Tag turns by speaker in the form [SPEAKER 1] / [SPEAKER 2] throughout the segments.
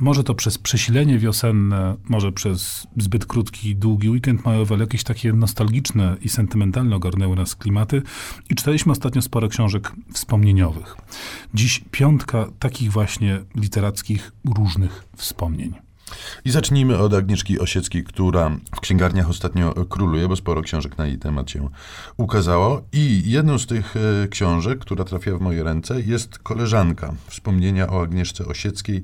[SPEAKER 1] Może to przez przesilenie wiosenne, może przez zbyt krótki, długi weekend majowy, ale jakieś takie nostalgiczne i sentymentalne ogarnęły nas klimaty i czytaliśmy ostatnio sporo książek wspomnieniowych. Dziś piątka takich właśnie literackich różnych wspomnień.
[SPEAKER 2] I zacznijmy od Agnieszki Osieckiej, która w księgarniach ostatnio króluje, bo sporo książek na jej temat się ukazało. I jedną z tych e, książek, która trafiła w moje ręce, jest Koleżanka. Wspomnienia o Agnieszce Osieckiej.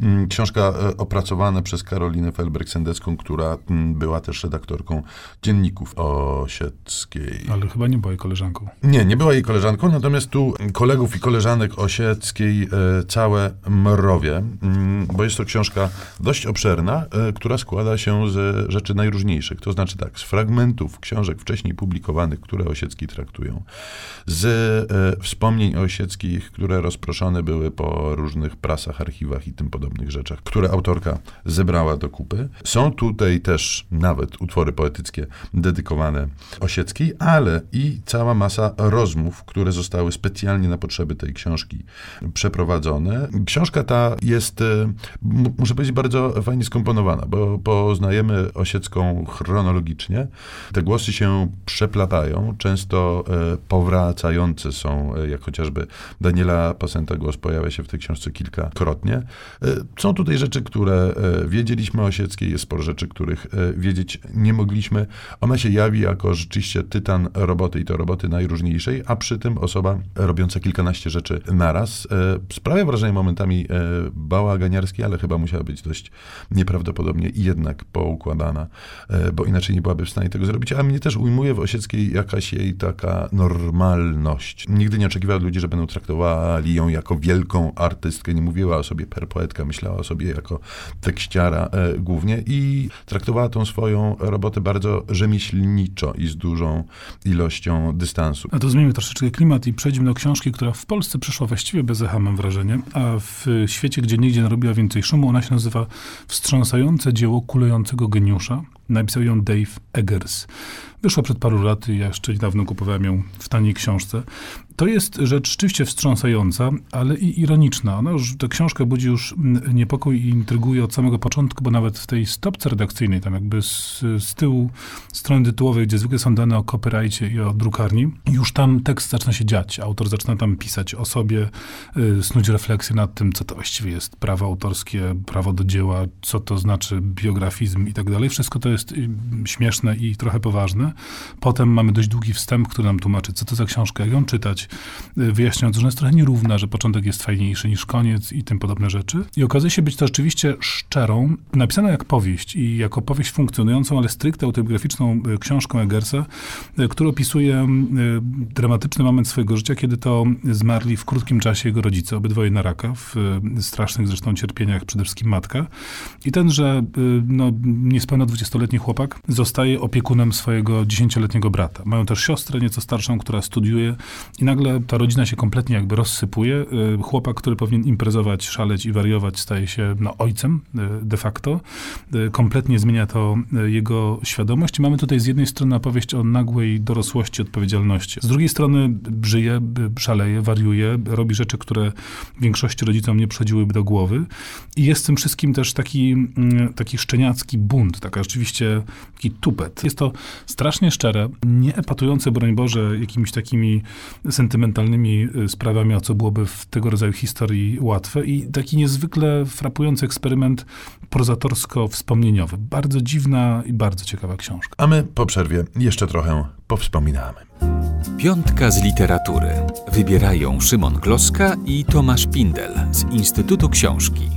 [SPEAKER 2] Mm, książka e, opracowana przez Karolinę Felberg-Sendecką, która mm, była też redaktorką dzienników Osieckiej.
[SPEAKER 1] Ale chyba nie była jej koleżanką.
[SPEAKER 2] Nie, nie była jej koleżanką, natomiast tu kolegów i koleżanek Osieckiej e, całe mrowie, mm, bo jest to książka dość dość obszerna, e, która składa się z rzeczy najróżniejszych. To znaczy tak, z fragmentów książek wcześniej publikowanych, które Osiecki traktują, z e, wspomnień Osieckich, które rozproszone były po różnych prasach, archiwach i tym podobnych rzeczach, które autorka zebrała do kupy. Są tutaj też nawet utwory poetyckie dedykowane Osieckiej, ale i cała masa rozmów, które zostały specjalnie na potrzeby tej książki przeprowadzone. Książka ta jest, e, muszę powiedzieć, bardzo fajnie skomponowana, bo poznajemy Osiecką chronologicznie. Te głosy się przeplatają, często e, powracające są, e, jak chociażby Daniela Pasenta głos pojawia się w tej książce kilkakrotnie. E, są tutaj rzeczy, które wiedzieliśmy o Osieckiej, jest sporo rzeczy, których wiedzieć nie mogliśmy. Ona się jawi jako rzeczywiście tytan roboty i to roboty najróżniejszej, a przy tym osoba robiąca kilkanaście rzeczy naraz. Sprawia wrażenie momentami bałaganiarskiej, ale chyba musiała być dość nieprawdopodobnie jednak poukładana, e, bo inaczej nie byłaby w stanie tego zrobić. A mnie też ujmuje w Osieckiej jakaś jej taka normalność. Nigdy nie oczekiwała ludzi, że będą traktowali ją jako wielką artystkę. Nie mówiła o sobie per poetka, myślała o sobie jako tekściara e, głównie i traktowała tą swoją robotę bardzo rzemieślniczo i z dużą ilością dystansu.
[SPEAKER 1] A to zmienimy troszeczkę klimat i przejdźmy do książki, która w Polsce przyszła właściwie bez echa, mam wrażenie, a w świecie, gdzie nigdzie narobiła więcej szumu, ona się nazywa Wstrząsające dzieło kulejącego geniusza. Napisał ją Dave Eggers. Wyszła przed paru laty, ja jeszcze niedawno kupowałem ją w taniej książce. To jest rzecz rzeczywiście wstrząsająca, ale i ironiczna. Ona już, ta książka budzi już niepokój i intryguje od samego początku, bo nawet w tej stopce redakcyjnej, tam jakby z, z tyłu strony tytułowej, gdzie zwykle są dane o copyrightie i o drukarni, już tam tekst zaczyna się dziać. Autor zaczyna tam pisać o sobie, y, snuć refleksję nad tym, co to właściwie jest prawo autorskie, prawo do dzieła, co to znaczy biografizm i tak dalej. Wszystko to jest y, śmieszne i trochę poważne. Potem mamy dość długi wstęp, który nam tłumaczy, co to za książka, jak ją czytać, y, wyjaśniając, że ona jest trochę nierówna, że początek jest fajniejszy niż koniec i tym podobne rzeczy. I okazuje się być to rzeczywiście szczerą, napisaną jak powieść i jako powieść funkcjonującą, ale stricte autobiograficzną y, książką Eggersa, która opisuje dramatyczny moment swojego życia, kiedy to zmarli w krótkim czasie jego rodzice, obydwoje na raka, w strasznych zresztą cierpieniach, przede wszystkim matka. I ten, że no, niespełna 20-letni chłopak zostaje opiekunem swojego 10-letniego brata. Mają też siostrę nieco starszą, która studiuje i nagle ta rodzina się kompletnie jakby rozsypuje. Y, chłopak, który powinien imprezować, szaleć i wariować, staje się no, ojcem y, de facto. Y, kompletnie zmienia to jego świadomość. I mamy tutaj z jednej strony opowieść o nagłej dorosłości, odpowiedzialności. Z drugiej strony żyje, szaleje, wariuje, robi rzeczy, które większości rodzicom nie przychodziłyby do głowy. I jest tym wszystkim też taki, mm, taki szczeniacki bunt, taka rzeczywiście taki tupet. Jest to strasznie szczere, nie epatujące, broń Boże, jakimiś takimi sentymentalnymi y, sprawami, o co byłoby w tego rodzaju historii łatwe i taki niezwykle frapujący eksperyment prozatorsko-wspomnieniowy. Bardzo dziwna i bardzo ciekawa książka.
[SPEAKER 2] A my po przerwie jeszcze trochę powspominamy.
[SPEAKER 3] Piątka z literatury. Wybierają Szymon Gloska i Tomasz Pindel z Instytutu Książki.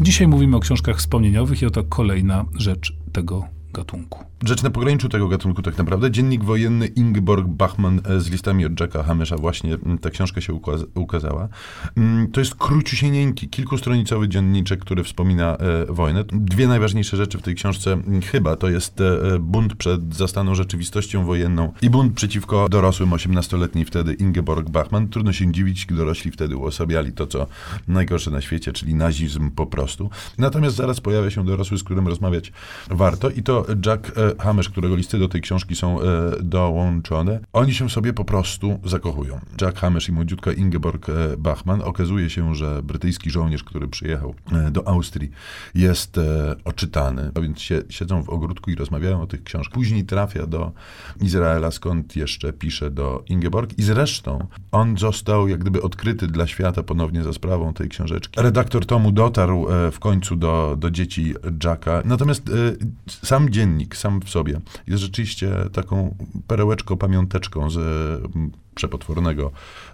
[SPEAKER 1] Dzisiaj mówimy o książkach wspomnieniowych i oto kolejna rzecz tego gatunku.
[SPEAKER 2] Rzecz na pograniczu tego gatunku tak naprawdę. Dziennik wojenny Ingeborg Bachmann e, z listami od Jacka Hamesha. Właśnie mm, ta książka się ukazała. Mm, to jest króciusieńki, kilkustronicowy dzienniczek, który wspomina e, wojnę. Dwie najważniejsze rzeczy w tej książce mm, chyba to jest e, bunt przed zastaną rzeczywistością wojenną i bunt przeciwko dorosłym, 18-letniej wtedy Ingeborg Bachmann. Trudno się dziwić, dorośli wtedy uosabiali to, co najgorsze na świecie, czyli nazizm po prostu. Natomiast zaraz pojawia się dorosły, z którym rozmawiać warto i to Jack e, Hamesz, którego listy do tej książki są e, dołączone, oni się sobie po prostu zakochują. Jack Hamesz i młodziutka Ingeborg e, Bachmann. Okazuje się, że brytyjski żołnierz, który przyjechał do Austrii, jest oczytany, a więc siedzą w ogródku i rozmawiają o tych książkach. Później trafia do Izraela, skąd jeszcze pisze do Ingeborg i zresztą on został jak gdyby odkryty dla świata ponownie za sprawą tej książeczki. Redaktor tomu dotarł w końcu do, do dzieci Jacka. Natomiast sam dziennik, sam w sobie, jest rzeczywiście taką perełeczką, pamiąteczką z e, przepotwornego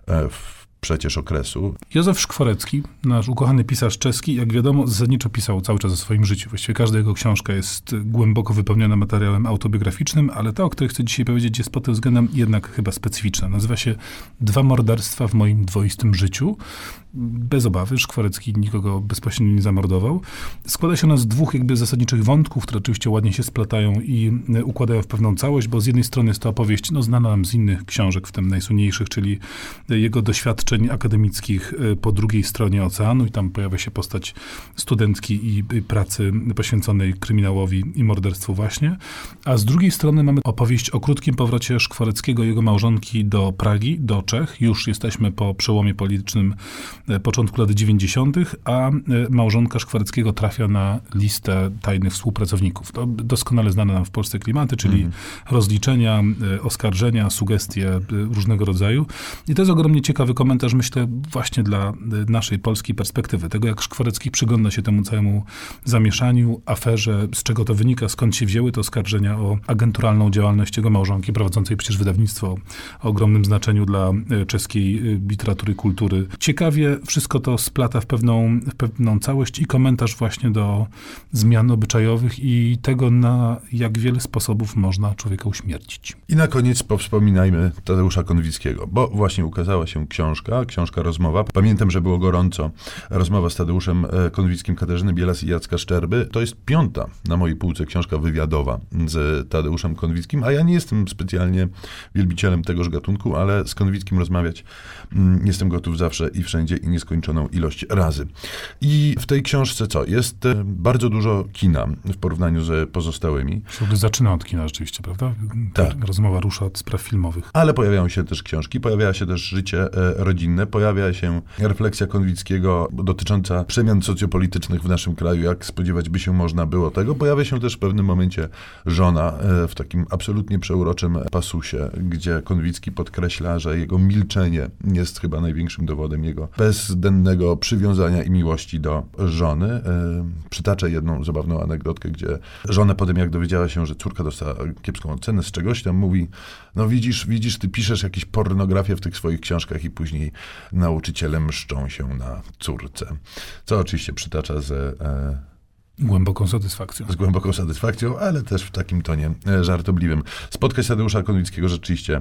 [SPEAKER 2] e, przecież okresu.
[SPEAKER 1] Józef Szkworecki, nasz ukochany pisarz czeski, jak wiadomo, zasadniczo pisał cały czas o swoim życiu. Właściwie każda jego książka jest głęboko wypełniona materiałem autobiograficznym, ale ta, o której chcę dzisiaj powiedzieć, jest pod tym względem jednak chyba specyficzna. Nazywa się Dwa morderstwa w moim dwoistym życiu. Bez obawy, Szkworecki nikogo bezpośrednio nie zamordował. Składa się ona z dwóch jakby zasadniczych wątków, które oczywiście ładnie się splatają i e, układają w pewną całość, bo z jednej strony jest to opowieść, no znana nam z innych książek, w tym najsłynniejszych, czyli jego doświadczeń akademickich e, po drugiej stronie oceanu i tam pojawia się postać studentki i, pracy poświęconej kryminałowi i morderstwu właśnie. A z drugiej strony mamy opowieść o krótkim powrocie Szkworeckiego i jego małżonki do Pragi, do Czech. Już jesteśmy po przełomie politycznym e, początku lat 90., a e, małżonka Szkwareckiego trafia na listę tajnych współpracowników. To doskonale znane nam w Polsce klimaty, czyli
[SPEAKER 2] Mhm.
[SPEAKER 1] rozliczenia, e, oskarżenia, sugestie e, różnego rodzaju. I to jest ogromnie ciekawy komentarz, myślę, właśnie dla e, naszej polskiej perspektywy. Tego, jak Szkwarecki przygląda się temu całemu zamieszaniu, aferze, z czego to wynika, skąd się wzięły te oskarżenia o agenturalną działalność jego małżonki, prowadzącej przecież wydawnictwo o ogromnym znaczeniu dla e, czeskiej e, literatury, kultury. Ciekawie wszystko to splata w pewną, w pewną całość i komentarz właśnie do zmian obyczajowych i tego, na jak wiele sposobów można człowieka uśmiercić.
[SPEAKER 2] I na koniec powspominajmy Tadeusza Konwickiego, bo właśnie ukazała się książka, książka Rozmowa. Pamiętam, że było gorąco. Rozmowa z Tadeuszem e, Konwickim, Katarzyny Bielas i Jacka Szczerby. To jest piąta na mojej półce książka wywiadowa z Tadeuszem Konwickim, a ja nie jestem specjalnie wielbicielem tegoż gatunku, ale z Konwickim rozmawiać mm, jestem gotów zawsze i wszędzie i nieskończoną ilość razy. I w tej książce co? Jest e, bardzo dużo kina w porównaniu z pozostałymi.
[SPEAKER 1] Ogóle zaczyna od kina rzeczywiście, prawda?
[SPEAKER 2] Tak.
[SPEAKER 1] Rozmowa rusza od spraw filmowych.
[SPEAKER 2] Ale pojawiają się też książki, pojawia się też życie e, rodzinne, pojawia się refleksja Konwickiego dotycząca przemian socjopolitycznych w naszym kraju, jak spodziewać by się można było tego. Pojawia się też w pewnym momencie żona e, w takim absolutnie przeuroczym pasusie, gdzie Konwicki podkreśla, że jego milczenie jest chyba największym dowodem jego bezdennego przywiązania i miłości do żony. E, Przytaczę jedną zabawną anegdotkę, gdzie żona potem, jak dowiedziała się, że córka dostała kiepską ocenę z czegoś tam, mówi, no widzisz, widzisz, ty piszesz jakieś pornografię w tych swoich książkach i później nauczyciele mszczą się na córce. Co oczywiście przytacza z, e,
[SPEAKER 1] Głęboką satysfakcją.
[SPEAKER 2] z głęboką satysfakcją, ale też w takim tonie e, żartobliwym. Spotkać Tadeusza Konwickiego rzeczywiście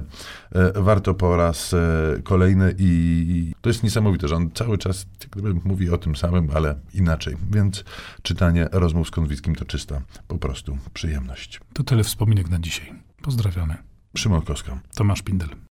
[SPEAKER 2] e, warto po raz e, kolejny i to jest niesamowite, że on cały czas jak mówi o tym samym, ale inaczej. Więc czytanie rozmów z Konwickim to czysta po prostu przyjemność.
[SPEAKER 1] To tyle wspominek na dzisiaj. Pozdrawiamy.
[SPEAKER 2] Szymon Koska.
[SPEAKER 1] Tomasz Pindel.